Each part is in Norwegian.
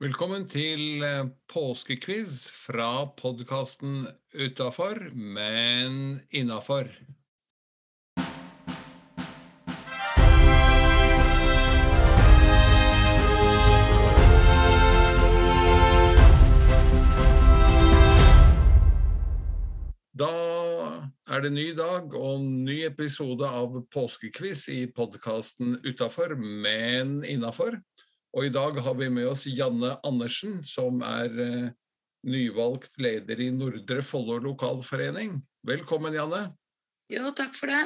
Velkommen til eh, påskequiz fra podkasten Utafor, men innafor. Da er det ny dag og ny episode av påskequiz i podkasten Utafor, men innafor. Og i dag har vi med oss Janne Andersen, som er eh, nyvalgt leder i Nordre Follo lokalforening. Velkommen, Janne. Jo, takk for det.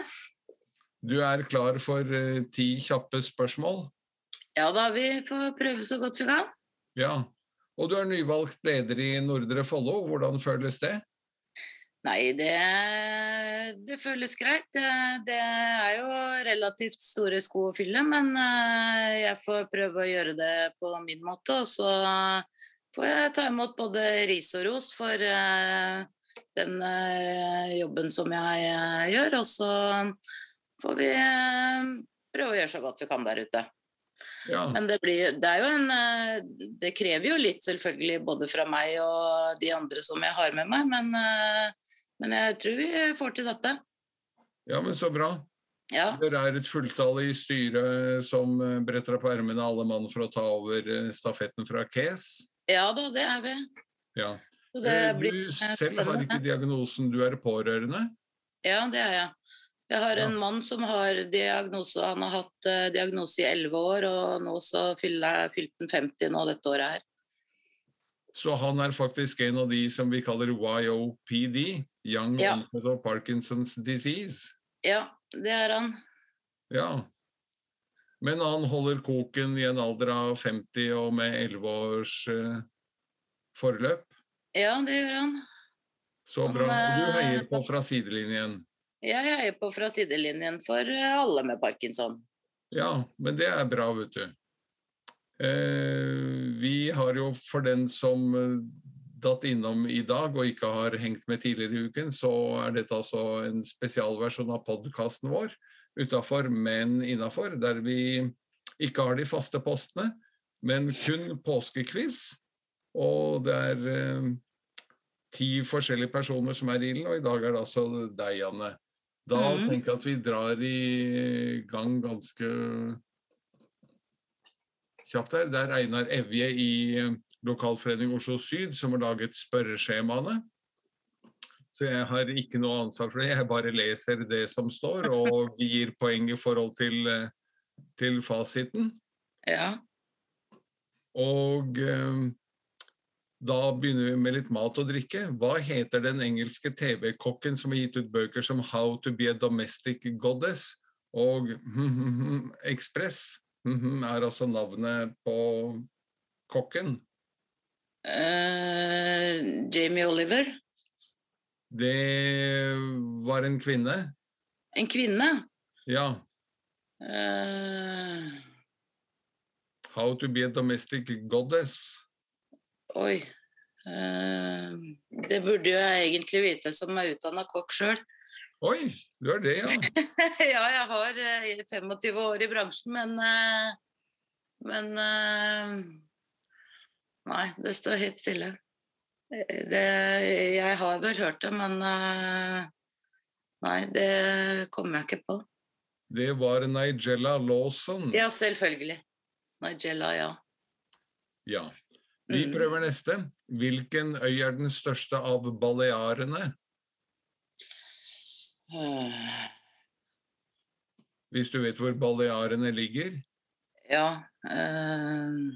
Du er klar for eh, ti kjappe spørsmål? Ja da, vi får prøve så godt vi kan. Ja. Og du er nyvalgt leder i Nordre Follo. Hvordan føles det? Nei, det, det føles greit. Det, det er jo relativt store sko å fylle, men eh, jeg får prøve å gjøre det på min måte. Og så får jeg ta imot både ris og ros for eh, den eh, jobben som jeg gjør. Og så får vi prøve å gjøre så godt vi kan der ute. Ja. Men det, blir, det jo en Det krever jo litt, selvfølgelig, både fra meg og de andre som jeg har med meg, men men jeg tror vi får til dette. Ja, men så bra. Ja. Dere er et fulltall i styret som eh, bretter opp ermene alle mann for å ta over eh, stafetten fra Kes? Ja da, det er vi. Ja. Så det Eh, blir Du selv har ikke diagnosen, du er pårørende? Ja, det er jeg. Jeg har en mann som har diagnose, han har hatt eh, diagnose i elleve år, og nå så fyller fylte han 50 nå dette året her. Så han er faktisk en av de som vi kaller YOPD, Young Ja. Onset of Parkinson's Disease. Ja, det er han. Ja. Men han holder koken i en alder av 50 og med 11 års eh, forløp. Ja, det gjør han. Så bra. Du heier på fra sidelinjen. Jeg heier på fra sidelinjen for eh, alle med parkinson. Ja, men det er bra, vet du. Eh, vi har jo, for den som eh, datt innom i dag og ikke har hengt med tidligere i uken, så er dette altså en spesialversjon av podkasten vår utafor, men innafor, der vi ikke har de faste postene, men kun påskekviss. Og det er eh, ti forskjellige personer som er i ilden, og i dag er det altså deg, Janne. Da mm. tenker jeg at vi drar i gang ganske kjapt her. Det er Einar Evje i eh, Lokalforening Oslo Syd som har laget spørreskjemaene. Så jeg har ikke noe ansvar for det, jeg bare leser det som står og gir poeng i forhold til, eh, til fasiten. Ja. Og eh, da begynner vi med litt mat og drikke. Hva heter den engelske TV-kokken som har gitt ut bøker som How to be a domestic goddess og Express? er altså navnet på kokken. Uh, Jamie Oliver. Det var en kvinne. En kvinne. Ja. Uh... How to be a domestic goddess. Oi. Eh, det burde jo jeg egentlig vite, som er utdanna kokk sjøl. Oi, du er det, ja. ja, jeg har eh, 25 år i bransjen, men eh, Men eh, Nei, det står helt stille. Det, jeg har vel hørt det, men eh, Nei, det kommer jeg ikke på. Det var Nigella Lawson. Ja, selvfølgelig. Nigella, ja. Ja. Vi Mm. prøver neste. Hvilken øy er den største av Balearene? Hvis du vet hvor Balearene ligger? Ja eh,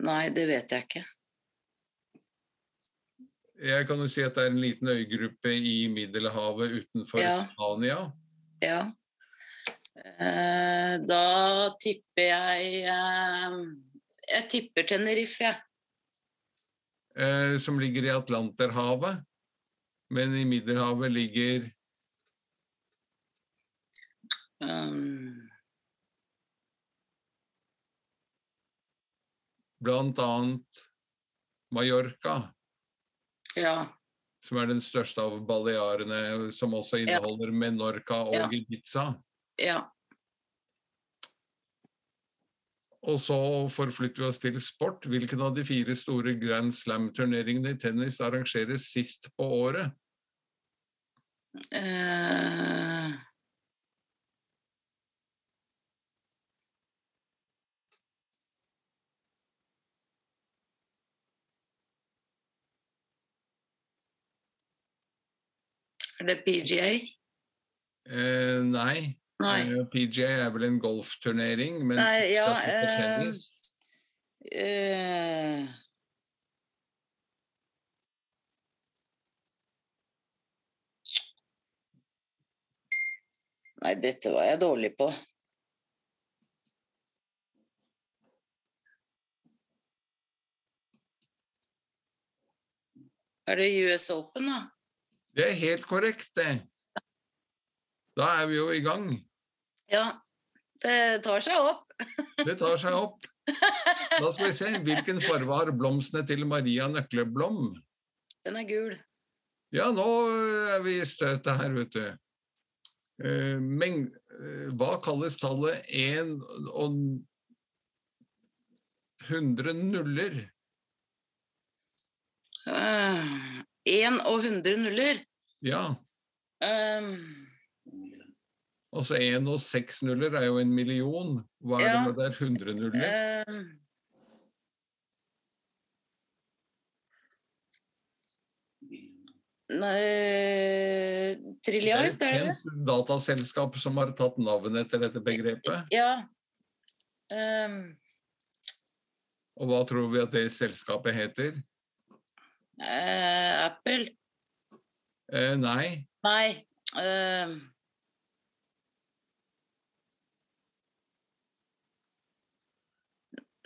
Nei, det vet jeg ikke. Jeg kan jo si at det er en liten øygruppe i Middelhavet utenfor Ja. Spania. Ja. Eh, da tipper jeg eh, Jeg tipper Tenerife, jeg. eh, som ligger i Atlanterhavet. Men i Middelhavet ligger Um, blant annet Mallorca, ja. som er den største av Balearene, som også inneholder Menorca og Ja. Ibiza. Ja. Og så forflytter vi oss til sport. Hvilken av de fire store Grand Slam-turneringene i tennis arrangeres sist på året? Uh... Er det PGA? Uh, nei. Nei. PJ er vel en golfturnering, men Nei, ja, eh, eh, Nei, dette var jeg dårlig på. Er det US Open, da? Det er helt korrekt, det. Da er vi jo i gang. Ja. Det tar seg opp. Det tar seg opp. Da skal vi se. Hvilken farge har blomstene til Maria Nøkleblom? Den er gul. Ja, nå er vi i støtet her, vet du. Men eh, hva kalles tallet 1 og 100 nuller? Én og 100 nuller. Ja, Um, altså 1 og 6 nuller er jo en million. Hva er det Ja. når det er 100 nuller? Uh, nei, Trilliard, Det er det det? et dataselskap som har tatt navnet etter dette begrepet. Ja. Um, Og hva tror vi at det selskapet heter? Uh, Apple? Uh, nei, Nei. Um,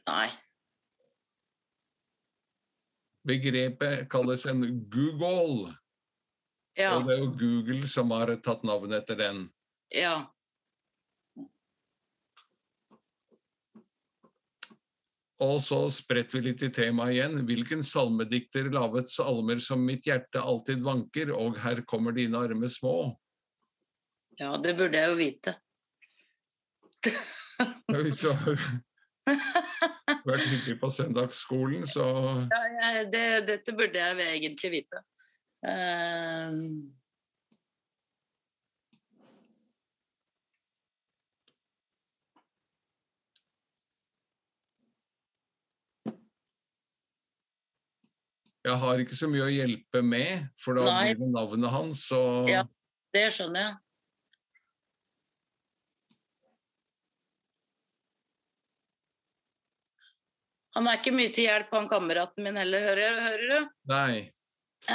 nei. begrepet kalles en Google. Ja. Og det er jo Google som har tatt navnet etter den. ja. Og så spretter vi litt i temaet igjen. Hvilken salmedikter laget salmer som mitt hjerte alltid vanker, og her kommer dine arme små? Ja, det burde jeg jo vite. Vært hyggelig på søndagsskolen, så Ja, jeg, det, dette burde jeg egentlig vite. Uh... jeg har ikke så mye å hjelpe med, for da Nei. blir det navnet hans, så Ja. det skjønner jeg. Han er ikke mye til hjelp, han kameraten min heller, hører, hører du? Nei.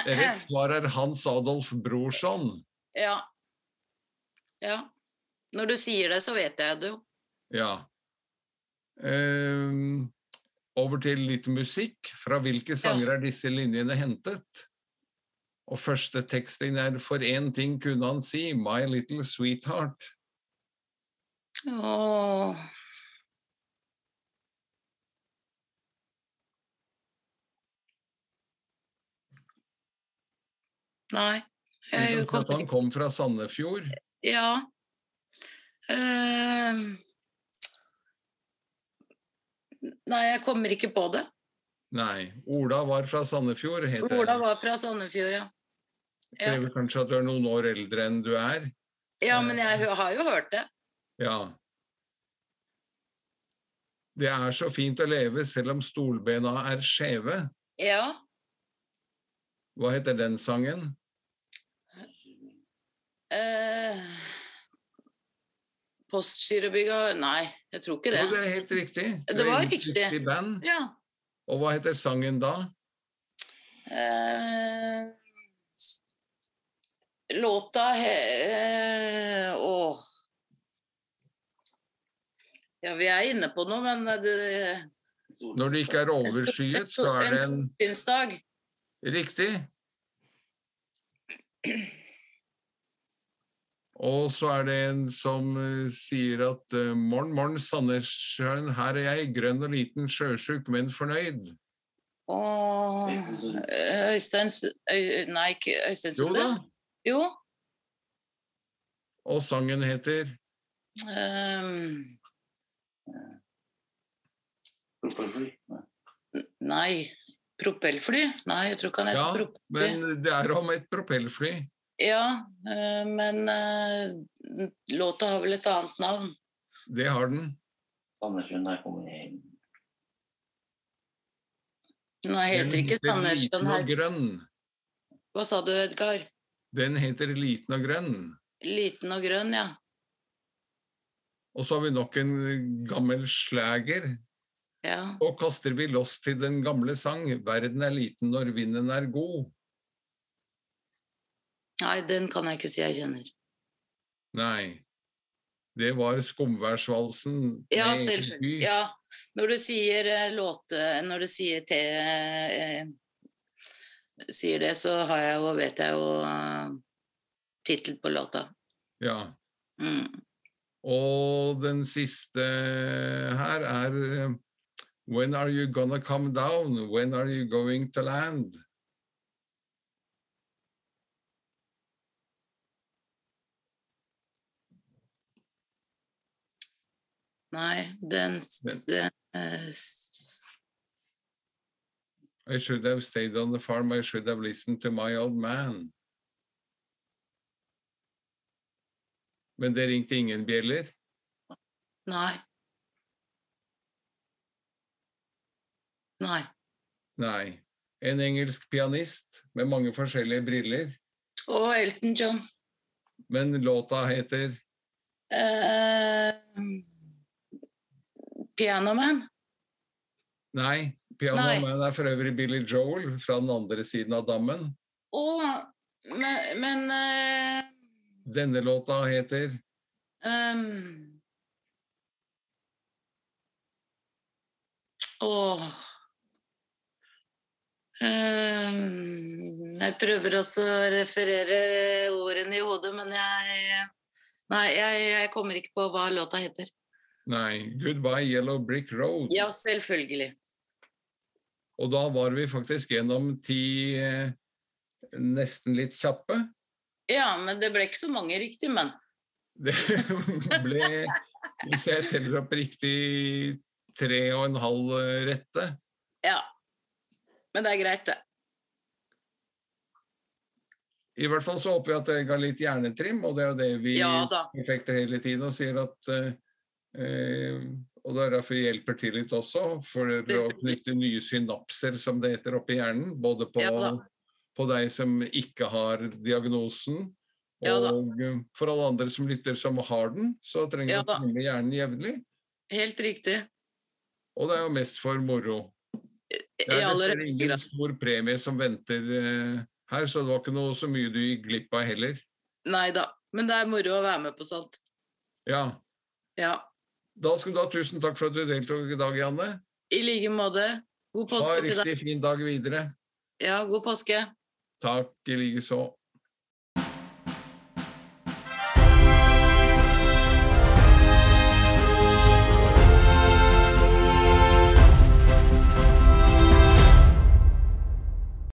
Rett svar er Hans Adolf Brorson. Ja. Ja. Når du sier det, så vet jeg det jo. Ja. Ehm, over til litt musikk. Fra hvilke sanger er disse linjene hentet? Og første tekstlinje er 'For én ting kunne han si, my little sweetheart'. Åh. Nei. Jeg kom at han kom fra Sandefjord. Ja. Uh... Nei, jeg kommer ikke på det. Nei. Ola var fra Sandefjord, heter Ola var fra Sandefjord, ja. ja. Krever kanskje at du er noen år eldre enn du er. Ja, men jeg har jo hørt det. Ja. Det er så fint å leve selv om stolbena er skjeve. Ja. Hva heter den sangen? Eh, Nei, jeg tror ikke det. Jo, det er helt riktig. Det var er riktig. band. Ja. Og hva heter sangen da? Eh, låta he, eh, Åh. Ja, vi er inne på noe, men det Når det ikke er overskyet, så er det en solskinnsdag. Riktig. Og så er det en som eh, sier at morn, morn, morgen, Sandnessjøen, her er jeg, grønn og liten, sjøsjuk, men fornøyd. Åh, Øystein Nei, ikke Øystein Jo da. Jo. Og sangen heter Um, Propellfly? Nei. Nei. Propellfly? Nei, jeg tror ikke han heter Ja, propellfly. men det er om et propellfly. Ja, eh, men eh, låta har vel et annet navn. Det har den. Sandnessjøen er kommer jeg inn. Den heter ikke Sandnessjøen her. grønn. Hva sa du, Edgar? Den heter Liten og grønn. Liten og grønn, ja. Og så har vi nok en gammel slager. Ja. Og kaster vi loss til den gamle sang, verden er liten når vinden er god. Nei, den kan jeg ikke si jeg kjenner. Nei, det var skumværsvalsen. Ja, selvfølgelig. Ja, når du sier eh, låte Når du sier te eh, Sier det, så har jeg jo, vet jeg jo uh, tittel på låta. Ja. Mm. Og den siste her er eh, When are you gonna come down? When are you going to land? Nei, den eh, I should have stayed on the farm, I should have listened to my old man. Men det ringte ingen bjeller? Nei. Nei. Nei. En engelsk pianist med mange forskjellige briller, Og Elton John. men låta heter Eh, Piano Man. Nei, Pianoman er for øvrig Billy Joel fra den andre siden av dammen. Å, men, men uh, Denne låta heter ehm, Åh um, Jeg prøver også å referere ordene i hodet, men jeg Nei, jeg, jeg kommer ikke på hva låta heter. Nei, Goodbye Yellow Brick Road. Ja, selvfølgelig. Og da var vi faktisk gjennom ti eh, nesten litt kjappe. Ja, men det ble ikke så mange riktig, men. Det ble, hvis jeg teller opp riktig, tre og en halv eh, rette. Ja. Men det er greit, det. I hvert fall så håper jeg at det ga litt hjernetrim, og det er jo det vi Ja da. hele tiden og sier at eh, eh, Og det er derfor vi hjelper til litt også, for å knytte nye synapser, som det heter, oppi hjernen. Både på, Ja på deg som ikke har diagnosen, og ja, for alle andre som lytter som har den, så trenger Ja du å da. trene hjernen jevnlig. Helt riktig. Og det er jo mest for moro. Det er nesten ingen stor premie som venter eh, her, så det var ikke noe så mye du gikk glipp av heller. Nei da. Men det er moro å være med på sånt. Ja. Ja. Da skal du ha tusen takk for at du deltok i dag, Janne. I like måte. God påske til deg. Ha riktig fin dag videre. Ja, god påske. Takk i likeså.